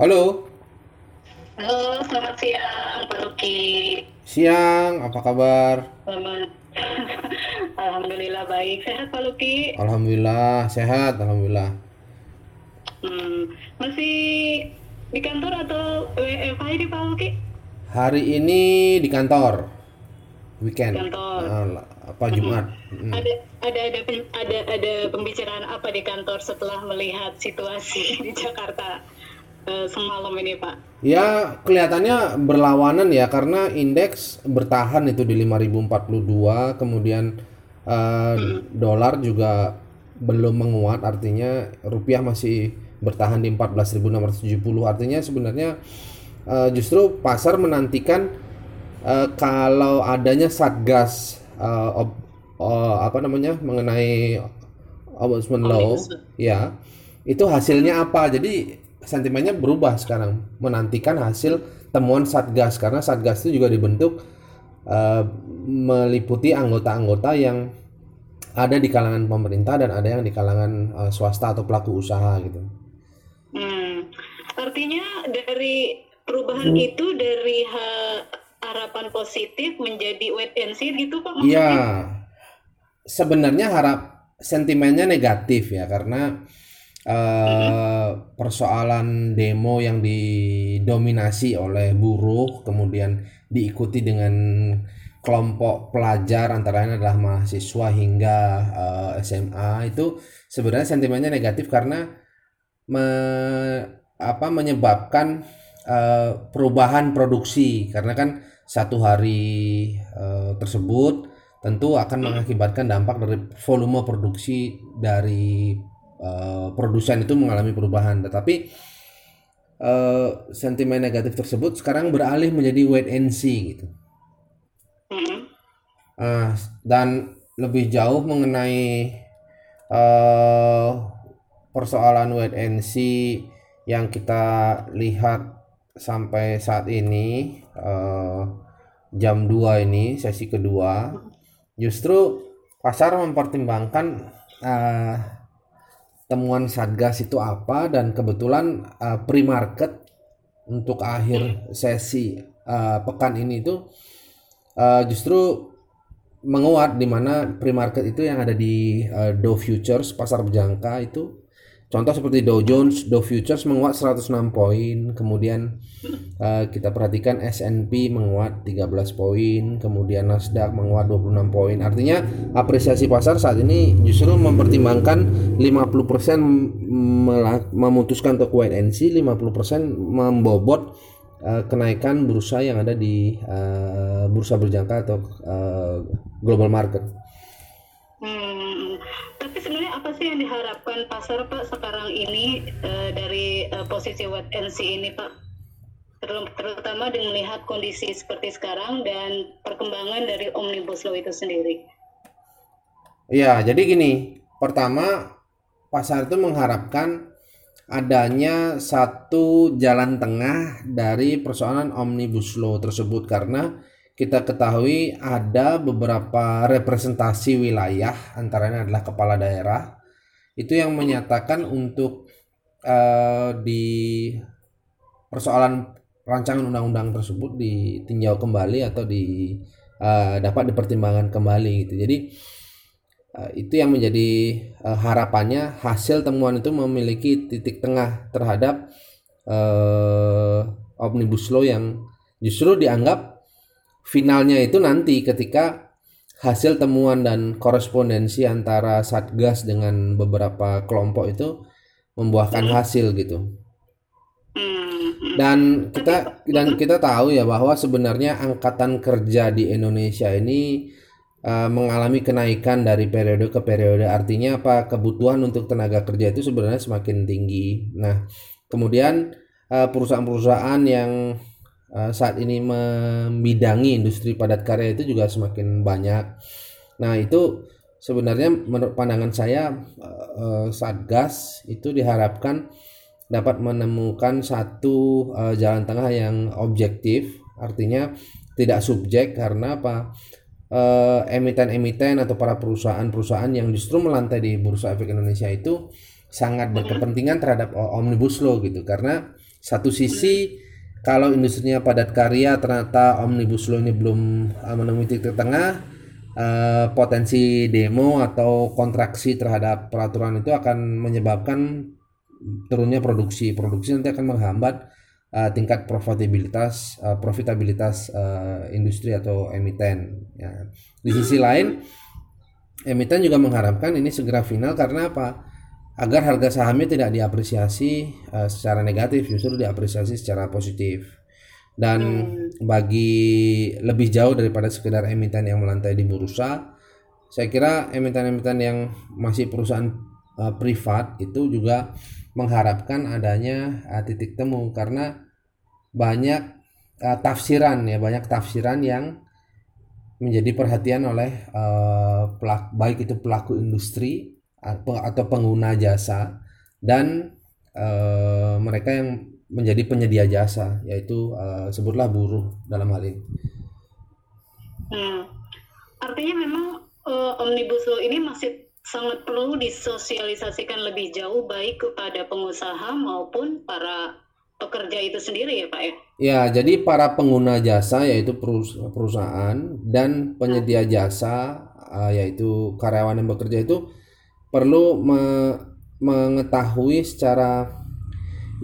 Halo, Halo, selamat siang Pak Luki. siang, apa kabar? Selamat. Alhamdulillah baik. Sehat Pak Luki? Alhamdulillah, sehat, alhamdulillah. Hmm, masih di kantor atau WFH ini Pak Luki? Hari ini di kantor, weekend, Kantor. Ah, lah, apa Jumat? Mm. Ada ada ada ada ada pembicaraan apa di kantor setelah melihat situasi di Jakarta semalam ini Pak? Ya, kelihatannya berlawanan ya karena indeks bertahan itu di 5042, kemudian eh, dolar juga belum menguat, artinya rupiah masih bertahan di 14.670. Artinya sebenarnya eh, justru pasar menantikan eh, kalau adanya satgas eh, ob- eh, apa namanya mengenai ombudsman law, ya itu hasilnya apa? Jadi sentimennya berubah sekarang menantikan hasil temuan satgas karena satgas itu juga dibentuk eh, meliputi anggota-anggota yang ada di kalangan pemerintah dan ada yang di kalangan eh, swasta atau pelaku usaha gitu. Hmm, artinya dari perubahan itu dari ha- harapan positif menjadi wait and see gitu Pak? Iya, sebenarnya harap sentimennya negatif ya karena eh, persoalan demo yang didominasi oleh buruh kemudian diikuti dengan kelompok pelajar antara lain adalah mahasiswa hingga eh, SMA itu sebenarnya sentimennya negatif karena me- apa menyebabkan eh, perubahan produksi. Karena kan satu hari eh, tersebut tentu akan mengakibatkan dampak dari volume produksi dari eh, produsen itu mengalami perubahan tetapi eh, sentimen negatif tersebut sekarang beralih menjadi wait and see gitu. Ah, dan lebih jauh mengenai eh, persoalan wait and see yang kita lihat sampai saat ini eh, jam 2 ini sesi kedua justru pasar mempertimbangkan eh, temuan satgas itu apa dan kebetulan eh, pre-market untuk akhir sesi eh, pekan ini itu eh, justru menguat di mana pre-market itu yang ada di eh, Dow Futures pasar berjangka itu contoh seperti Dow Jones Dow Futures menguat 106 poin kemudian eh, kita perhatikan S&P menguat 13 poin kemudian Nasdaq menguat 26 poin artinya apresiasi pasar saat ini justru mempertimbangkan 50% mela- memutuskan untuk wait and see 50% membobot eh, kenaikan bursa yang ada di eh, bursa berjangka atau eh, global market. Hmm, sih yang diharapkan pasar Pak sekarang ini eh, dari eh, posisi wait and ini Pak? Terut- Terutama dengan melihat kondisi seperti sekarang dan perkembangan dari omnibus law itu sendiri. Ya, jadi gini, pertama pasar itu mengharapkan adanya satu jalan tengah dari persoalan omnibus law tersebut karena kita ketahui ada beberapa representasi wilayah antaranya adalah kepala daerah itu yang menyatakan untuk eh, di persoalan rancangan undang-undang tersebut ditinjau kembali atau di eh, dapat dipertimbangkan kembali gitu. Jadi eh, itu yang menjadi eh, harapannya hasil temuan itu memiliki titik tengah terhadap eh, omnibus law yang justru dianggap finalnya itu nanti ketika hasil temuan dan korespondensi antara satgas dengan beberapa kelompok itu membuahkan hasil gitu. Hmm, hmm. Dan kita dan kita tahu ya bahwa sebenarnya angkatan kerja di Indonesia ini eh, mengalami kenaikan dari periode ke periode. Artinya apa? Kebutuhan untuk tenaga kerja itu sebenarnya semakin tinggi. Nah, kemudian eh, perusahaan-perusahaan yang eh, saat ini membidangi industri padat karya itu juga semakin banyak. Nah, itu sebenarnya menurut pandangan saya eh, Satgas itu diharapkan dapat menemukan satu eh, jalan tengah yang objektif, artinya tidak subjek karena apa? Emiten-emiten atau para perusahaan-perusahaan yang justru melantai di Bursa Efek Indonesia itu sangat berkepentingan terhadap omnibus law gitu karena satu sisi kalau industrinya padat karya ternyata omnibus law ini belum uh, menemui titik tengah uh, potensi demo atau kontraksi terhadap peraturan itu akan menyebabkan turunnya produksi produksi nanti akan menghambat uh, tingkat profitabilitas uh, profitabilitas uh, industri atau emiten ya. di sisi lain emiten juga mengharapkan ini segera final karena apa agar harga sahamnya tidak diapresiasi uh, secara negatif justru diapresiasi secara positif dan hmm. bagi lebih jauh daripada sekedar emiten yang melantai di bursa saya kira emiten-emiten yang masih perusahaan uh, privat itu juga mengharapkan adanya uh, titik temu karena banyak uh, tafsiran ya banyak tafsiran yang menjadi perhatian oleh uh, pelak, baik itu pelaku industri atau pengguna jasa dan uh, mereka yang menjadi penyedia jasa yaitu uh, sebutlah buruh dalam hal ini. Hmm. Artinya memang uh, omnibus law ini masih sangat perlu disosialisasikan lebih jauh baik kepada pengusaha maupun para pekerja itu sendiri ya Pak ya? Ya, jadi para pengguna jasa yaitu perusahaan dan penyedia jasa yaitu karyawan yang bekerja itu perlu me mengetahui secara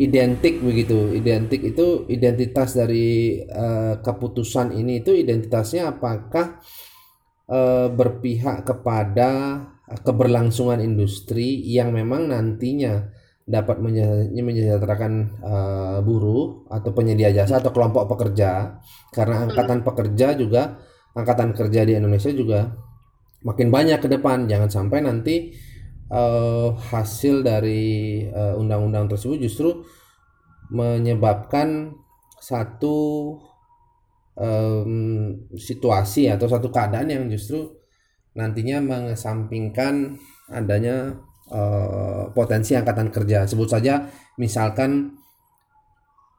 identik begitu. Identik itu identitas dari uh, keputusan ini itu identitasnya apakah uh, berpihak kepada keberlangsungan industri yang memang nantinya dapat menyejahterakan uh, buruh atau penyedia jasa atau kelompok pekerja. Karena angkatan pekerja juga angkatan kerja di Indonesia juga makin banyak ke depan. Jangan sampai nanti uh, hasil dari eh, undang-undang tersebut justru menyebabkan satu um, situasi atau satu keadaan yang justru nantinya mengesampingkan adanya uh, potensi angkatan kerja. Sebut saja misalkan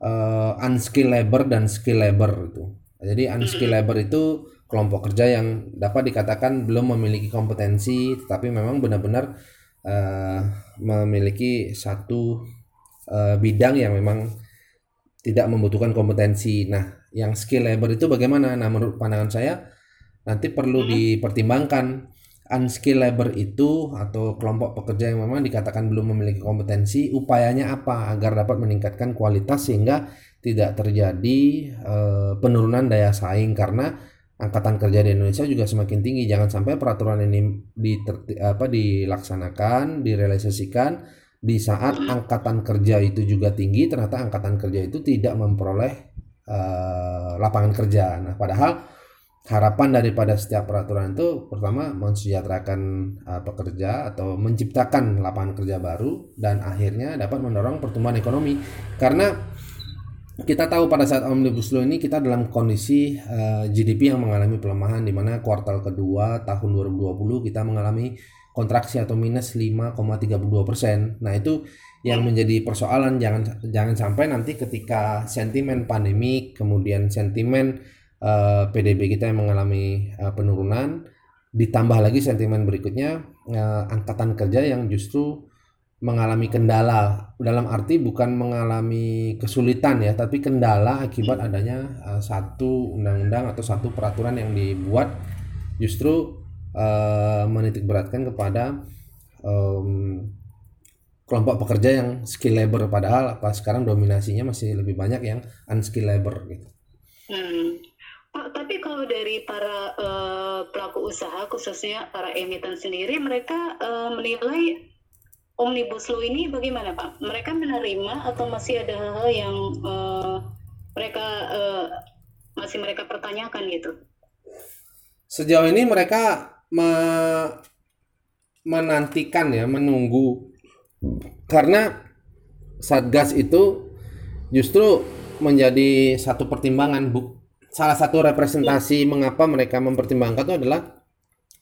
uh, unskilled labor dan skill labor itu. Jadi unskilled labor itu kelompok kerja yang dapat dikatakan belum memiliki kompetensi, tetapi memang benar-benar uh, memiliki satu uh, bidang yang memang tidak membutuhkan kompetensi. Nah, yang skill labor itu bagaimana? Nah, menurut pandangan saya nanti perlu dipertimbangkan unskill labor itu atau kelompok pekerja yang memang dikatakan belum memiliki kompetensi, upayanya apa agar dapat meningkatkan kualitas sehingga tidak terjadi uh, penurunan daya saing karena angkatan kerja di Indonesia juga semakin tinggi. Jangan sampai peraturan ini di apa dilaksanakan, direalisasikan di saat angkatan kerja itu juga tinggi, ternyata angkatan kerja itu tidak memperoleh uh, lapangan kerja. Nah, padahal harapan daripada setiap peraturan itu pertama mensejahterakan uh, pekerja atau menciptakan lapangan kerja baru dan akhirnya dapat mendorong pertumbuhan ekonomi. Karena kita tahu pada saat omnibus law ini kita dalam kondisi uh, eh, GDP yang mengalami pelemahan di mana kuartal kedua tahun 2020 kita mengalami kontraksi atau minus 5,32 persen. Nah itu yang menjadi persoalan jangan jangan sampai nanti ketika sentimen pandemi kemudian sentimen uh, eh, PDB kita yang mengalami uh, penurunan ditambah lagi sentimen berikutnya uh, angkatan kerja yang justru mengalami kendala dalam arti bukan mengalami kesulitan ya tapi kendala akibat adanya uh, satu undang-undang atau satu peraturan yang dibuat justru uh, menitik beratkan kepada um, kelompok pekerja yang skill labor padahal apa sekarang dominasinya masih lebih banyak yang unskill labor gitu. Hmm. Pak, tapi kalau dari para uh, pelaku usaha khususnya para emiten sendiri mereka uh, menilai omnibus law ini bagaimana Pak? Mereka menerima atau masih ada hal-hal yang uh, mereka uh, masih mereka pertanyakan gitu? Sejauh ini mereka me menantikan ya, menunggu karena satgas itu justru menjadi satu pertimbangan bu salah satu representasi ya. mengapa mereka mempertimbangkan itu adalah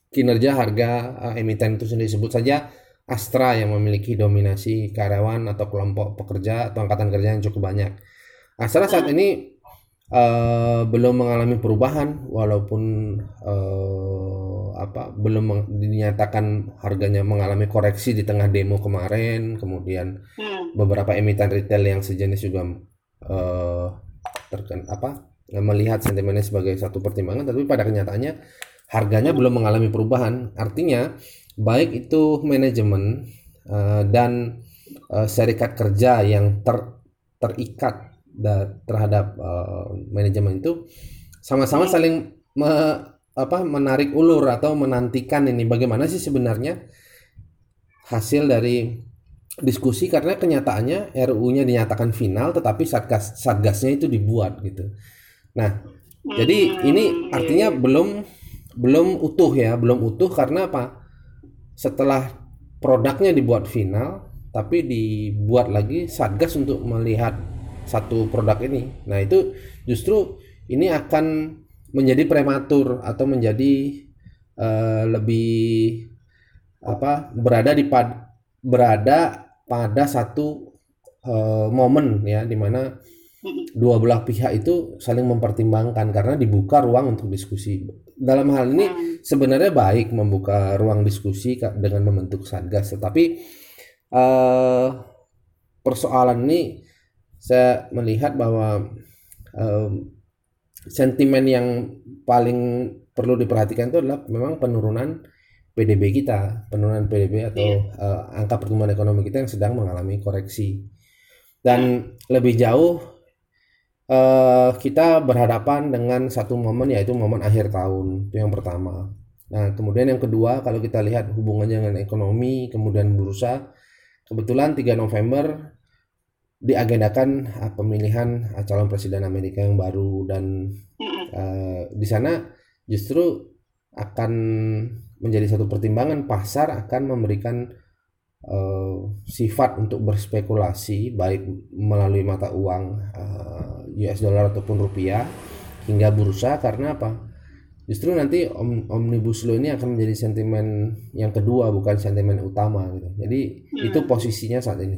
kinerja harga uh, emiten itu sendiri sebut saja Astra yang memiliki dominasi karyawan atau kelompok pekerja atau angkatan kerja yang cukup banyak. Astra saat ini uh, belum mengalami perubahan walaupun uh, apa belum dinyatakan harganya mengalami koreksi di tengah demo kemarin, kemudian hmm. beberapa emiten retail yang sejenis juga uh, terken apa melihat sentimennya sebagai satu pertimbangan tapi pada kenyataannya harganya belum mengalami perubahan artinya baik itu manajemen uh, dan uh, serikat kerja yang ter, terikat da, terhadap uh, manajemen itu sama-sama saling me, apa menarik ulur atau menantikan ini bagaimana sih sebenarnya hasil dari diskusi karena kenyataannya RUU-nya dinyatakan final tetapi satgas satgasnya itu dibuat gitu. Nah, jadi ini artinya belum belum utuh ya, belum utuh karena apa? Setelah produknya dibuat final tapi dibuat lagi satgas untuk melihat satu produk ini. Nah, itu justru ini akan menjadi prematur atau menjadi uh, lebih apa berada di pad, berada pada satu uh, momen ya di mana dua belah pihak itu saling mempertimbangkan karena dibuka ruang untuk diskusi. Dalam hal ini hmm. sebenarnya baik membuka ruang diskusi dengan membentuk satgas, tetapi uh, persoalan ini saya melihat bahwa uh, sentimen yang paling perlu diperhatikan itu adalah memang penurunan PDB kita, penurunan PDB atau yeah. Iya. uh, angka pertumbuhan ekonomi kita yang sedang mengalami koreksi. Dan lebih jauh uh, kita berhadapan dengan satu momen yaitu momen akhir tahun. Itu yang pertama. Nah kemudian yang kedua kalau kita lihat hubungannya dengan ekonomi kemudian bursa, kebetulan 3 November diagendakan uh, pemilihan uh, calon presiden Amerika yang baru. Dan uh, di sana justru akan menjadi satu pertimbangan pasar akan memberikan uh, sifat untuk berspekulasi baik melalui mata uang uh, eh, US dollar ataupun rupiah hingga bursa karena apa? Justru nanti om, omnibus law ini akan menjadi sentimen yang kedua bukan sentimen utama gitu. Jadi hmm. itu posisinya saat ini.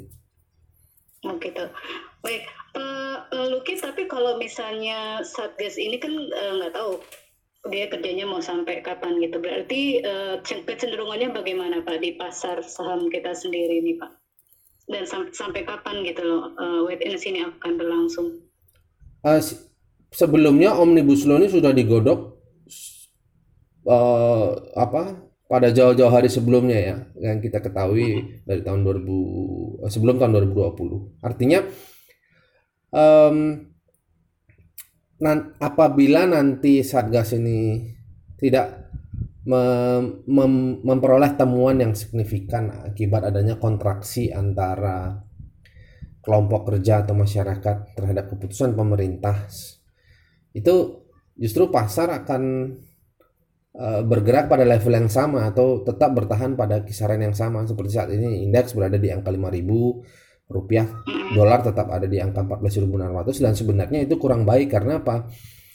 Oh gitu. Baik, uh, Lukis tapi kalau misalnya Satgas ini kan nggak uh, tahu dia kerjanya mau sampai kapan gitu. Berarti uh, kecenderungannya bagaimana Pak di pasar saham kita sendiri nih Pak? Dan sam sampai kapan gitu loh uh, wait and see ini akan berlangsung? Uh, sebelumnya omnibus law ini sudah digodok uh, apa pada jauh-jauh hari sebelumnya ya yang kita ketahui dari tahun 2000 sebelum tahun 2020. Artinya um, nan, apabila nanti satgas ini tidak mem, mem, memperoleh temuan yang signifikan akibat adanya kontraksi antara kelompok kerja atau masyarakat terhadap keputusan pemerintah itu justru pasar akan uh, bergerak pada level yang sama atau tetap bertahan pada kisaran yang sama. Seperti saat ini indeks berada di angka 5000 rupiah. Dolar tetap ada di angka 14.600 dan sebenarnya itu kurang baik karena apa?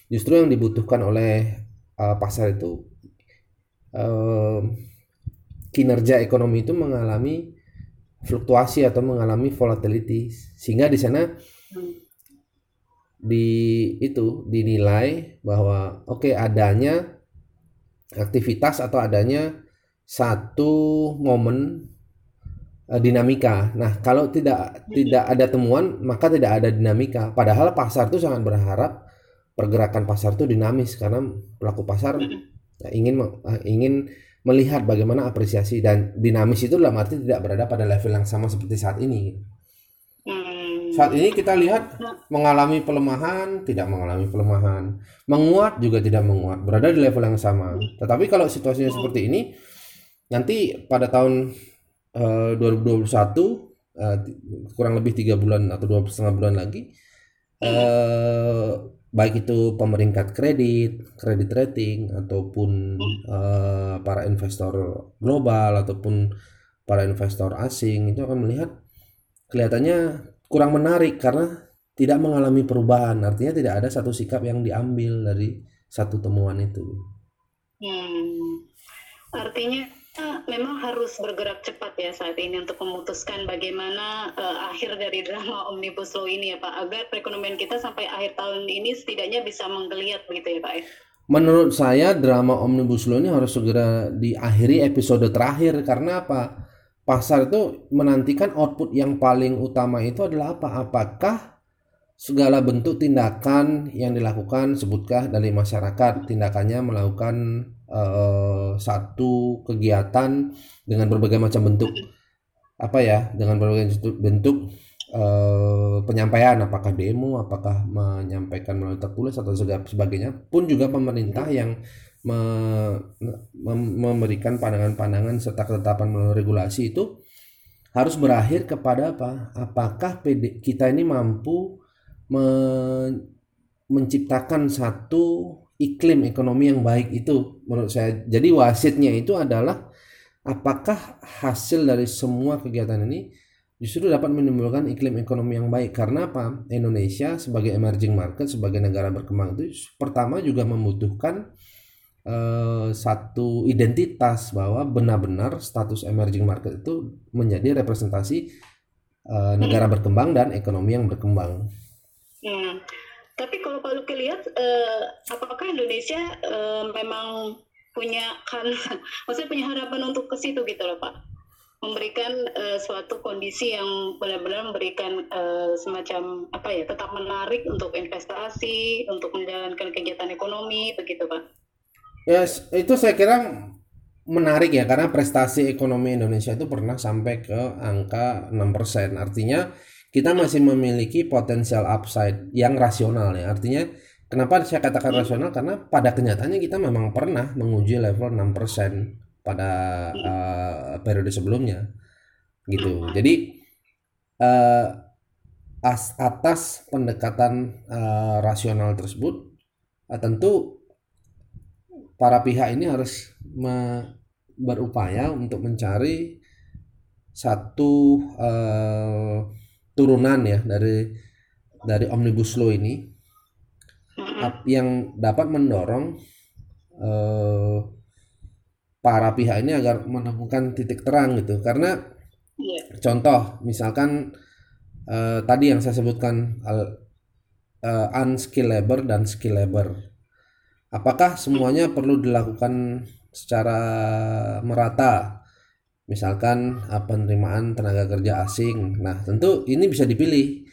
Justru yang dibutuhkan oleh uh, pasar itu uh, kinerja ekonomi itu mengalami fluktuasi atau mengalami volatility. Sehingga di sana di itu dinilai bahwa oke okay, adanya aktivitas atau adanya satu momen dinamika. Nah, kalau tidak tidak ada temuan, maka tidak ada dinamika. Padahal pasar itu sangat berharap pergerakan pasar itu dinamis karena pelaku pasar ingin eh, ingin melihat bagaimana apresiasi dan dinamis itu dalam arti tidak berada pada level yang sama seperti saat ini. Hmm. Saat ini kita lihat mengalami pelemahan, tidak mengalami pelemahan, menguat juga tidak menguat, berada di level yang sama. Tetapi kalau situasinya seperti ini, nanti pada tahun 2021 uh, eh, kurang lebih tiga bulan atau dua setengah bulan lagi uh, baik itu pemeringkat kredit, kredit rating ataupun uh, para investor global ataupun para investor asing itu akan melihat kelihatannya kurang menarik karena tidak mengalami perubahan artinya tidak ada satu sikap yang diambil dari satu temuan itu. Hmm. Artinya memang harus bergerak cepat ya saat ini untuk memutuskan bagaimana uh, akhir dari drama omnibus law ini ya Pak agar perekonomian kita sampai akhir tahun ini setidaknya bisa menggeliat begitu ya Pak ya. Menurut saya drama omnibus law ini harus segera diakhiri episode terakhir karena apa? pasar itu menantikan output yang paling utama itu adalah apa? Apakah segala bentuk tindakan yang dilakukan sebutkah dari masyarakat tindakannya melakukan uh, satu kegiatan dengan berbagai macam bentuk. Apa ya? Dengan berbagai bentuk uh, penyampaian. Apakah demo apakah menyampaikan melalui tertulis atau sebagainya. Pun juga pemerintah yang me, me, memberikan pandangan-pandangan serta ketetapan melalui regulasi itu harus berakhir kepada apa? Apakah PD, kita ini mampu men menciptakan satu iklim ekonomi yang baik itu menurut saya. Jadi wasitnya itu adalah apakah hasil dari semua kegiatan ini justru dapat menimbulkan iklim ekonomi yang baik karena apa? Indonesia sebagai emerging market, sebagai negara berkembang itu pertama juga membutuhkan uh, satu identitas bahwa benar-benar status emerging market itu menjadi representasi uh, negara berkembang dan ekonomi yang berkembang. Hmm. Tapi kalau Pak Luki lihat, uh, apakah Indonesia uh, memang punya kan, maksudnya punya harapan untuk ke situ gitu loh Pak? memberikan uh, suatu kondisi yang benar-benar memberikan uh, semacam apa ya tetap menarik untuk investasi untuk menjalankan kegiatan ekonomi begitu pak ya itu saya kira menarik ya karena prestasi ekonomi Indonesia itu pernah sampai ke angka 6% artinya kita masih memiliki potensial upside yang rasional ya. Artinya kenapa saya katakan rasional karena pada kenyataannya kita memang pernah menguji level 6% pada uh, periode sebelumnya. Gitu. Jadi uh, as atas pendekatan uh, rasional tersebut uh, tentu para pihak ini harus berupaya untuk mencari satu uh, turunan ya dari dari omnibus law ini. Yang dapat mendorong uh, para pihak ini agar menemukan titik terang gitu. Karena yeah. contoh misalkan uh, tadi yang saya sebutkan uh, unskilled labor dan skill labor. Apakah semuanya perlu dilakukan secara merata misalkan uh, penerimaan tenaga kerja asing. Nah, tentu ini bisa dipilih.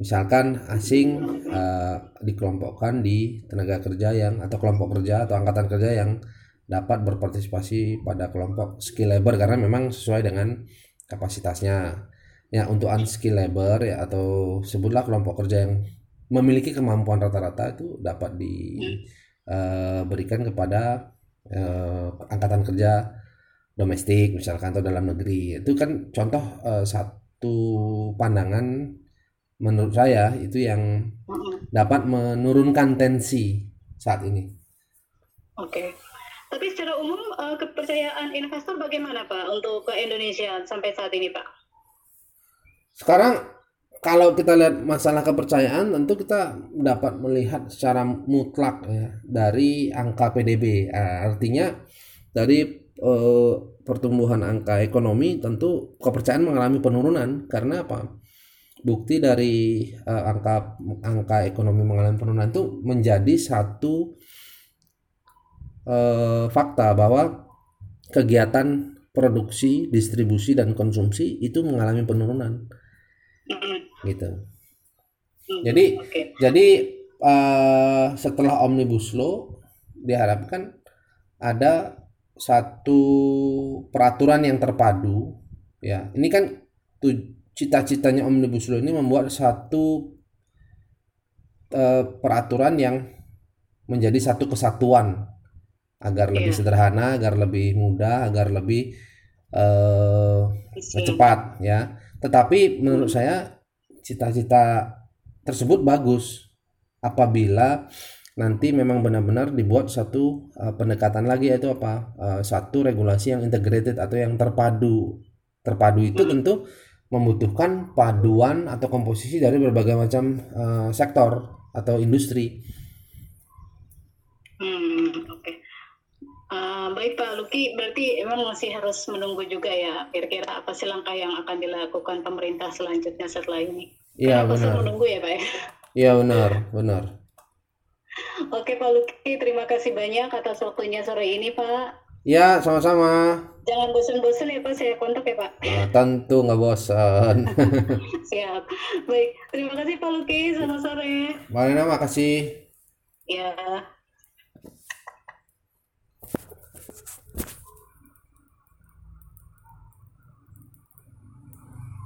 Misalkan asing uh, dikelompokkan di tenaga kerja yang atau kelompok kerja atau angkatan kerja yang dapat berpartisipasi pada kelompok skill labor karena memang sesuai dengan kapasitasnya. Ya, untuk unskill labor ya atau sebutlah kelompok kerja yang memiliki kemampuan rata-rata itu dapat diberikan uh, kepada uh, angkatan kerja domestik misalkan atau dalam negeri itu kan contoh uh, satu pandangan menurut saya itu yang dapat menurunkan tensi saat ini. Oke. Tapi secara umum uh, kepercayaan investor bagaimana Pak untuk ke Indonesia sampai saat ini Pak? Sekarang kalau kita lihat masalah kepercayaan tentu kita dapat melihat secara mutlak ya dari angka PDB. Nah, artinya dari eh, pertumbuhan angka ekonomi tentu kepercayaan mengalami penurunan karena apa? Bukti dari eh, angka angka ekonomi mengalami penurunan itu menjadi satu eh, fakta bahwa kegiatan produksi, distribusi dan konsumsi itu mengalami penurunan. Gitu. Jadi okay. jadi uh, setelah omnibus law diharapkan ada satu peraturan yang terpadu ya. Ini kan cita-citanya omnibus law ini membuat satu uh, peraturan yang menjadi satu kesatuan. Agar lebih iya. sederhana agar lebih mudah agar lebih uh, cepat ya. Tetapi menurut saya cita-cita tersebut bagus apabila nanti memang benar-benar dibuat satu uh, pendekatan lagi yaitu apa uh, satu regulasi yang integrated atau yang terpadu terpadu itu hmm. tentu membutuhkan paduan atau komposisi dari berbagai macam uh, sektor atau industri. Hmm, oke. Okay. Uh, baik Pak Luki, berarti emang masih harus menunggu juga ya kira-kira apa sih langkah yang akan dilakukan pemerintah selanjutnya setelah ini? Iya benar. menunggu ya Pak ya? Iya benar, benar. Oke Pak Luki, terima kasih banyak atas waktunya sore ini Pak. Ya, sama-sama. Jangan bosan-bosan ya Pak, saya kontak ya Pak. Nah, tentu nggak bosan. Siap. Baik, terima kasih Pak Luki, selamat sore. Malena makasih. Ya.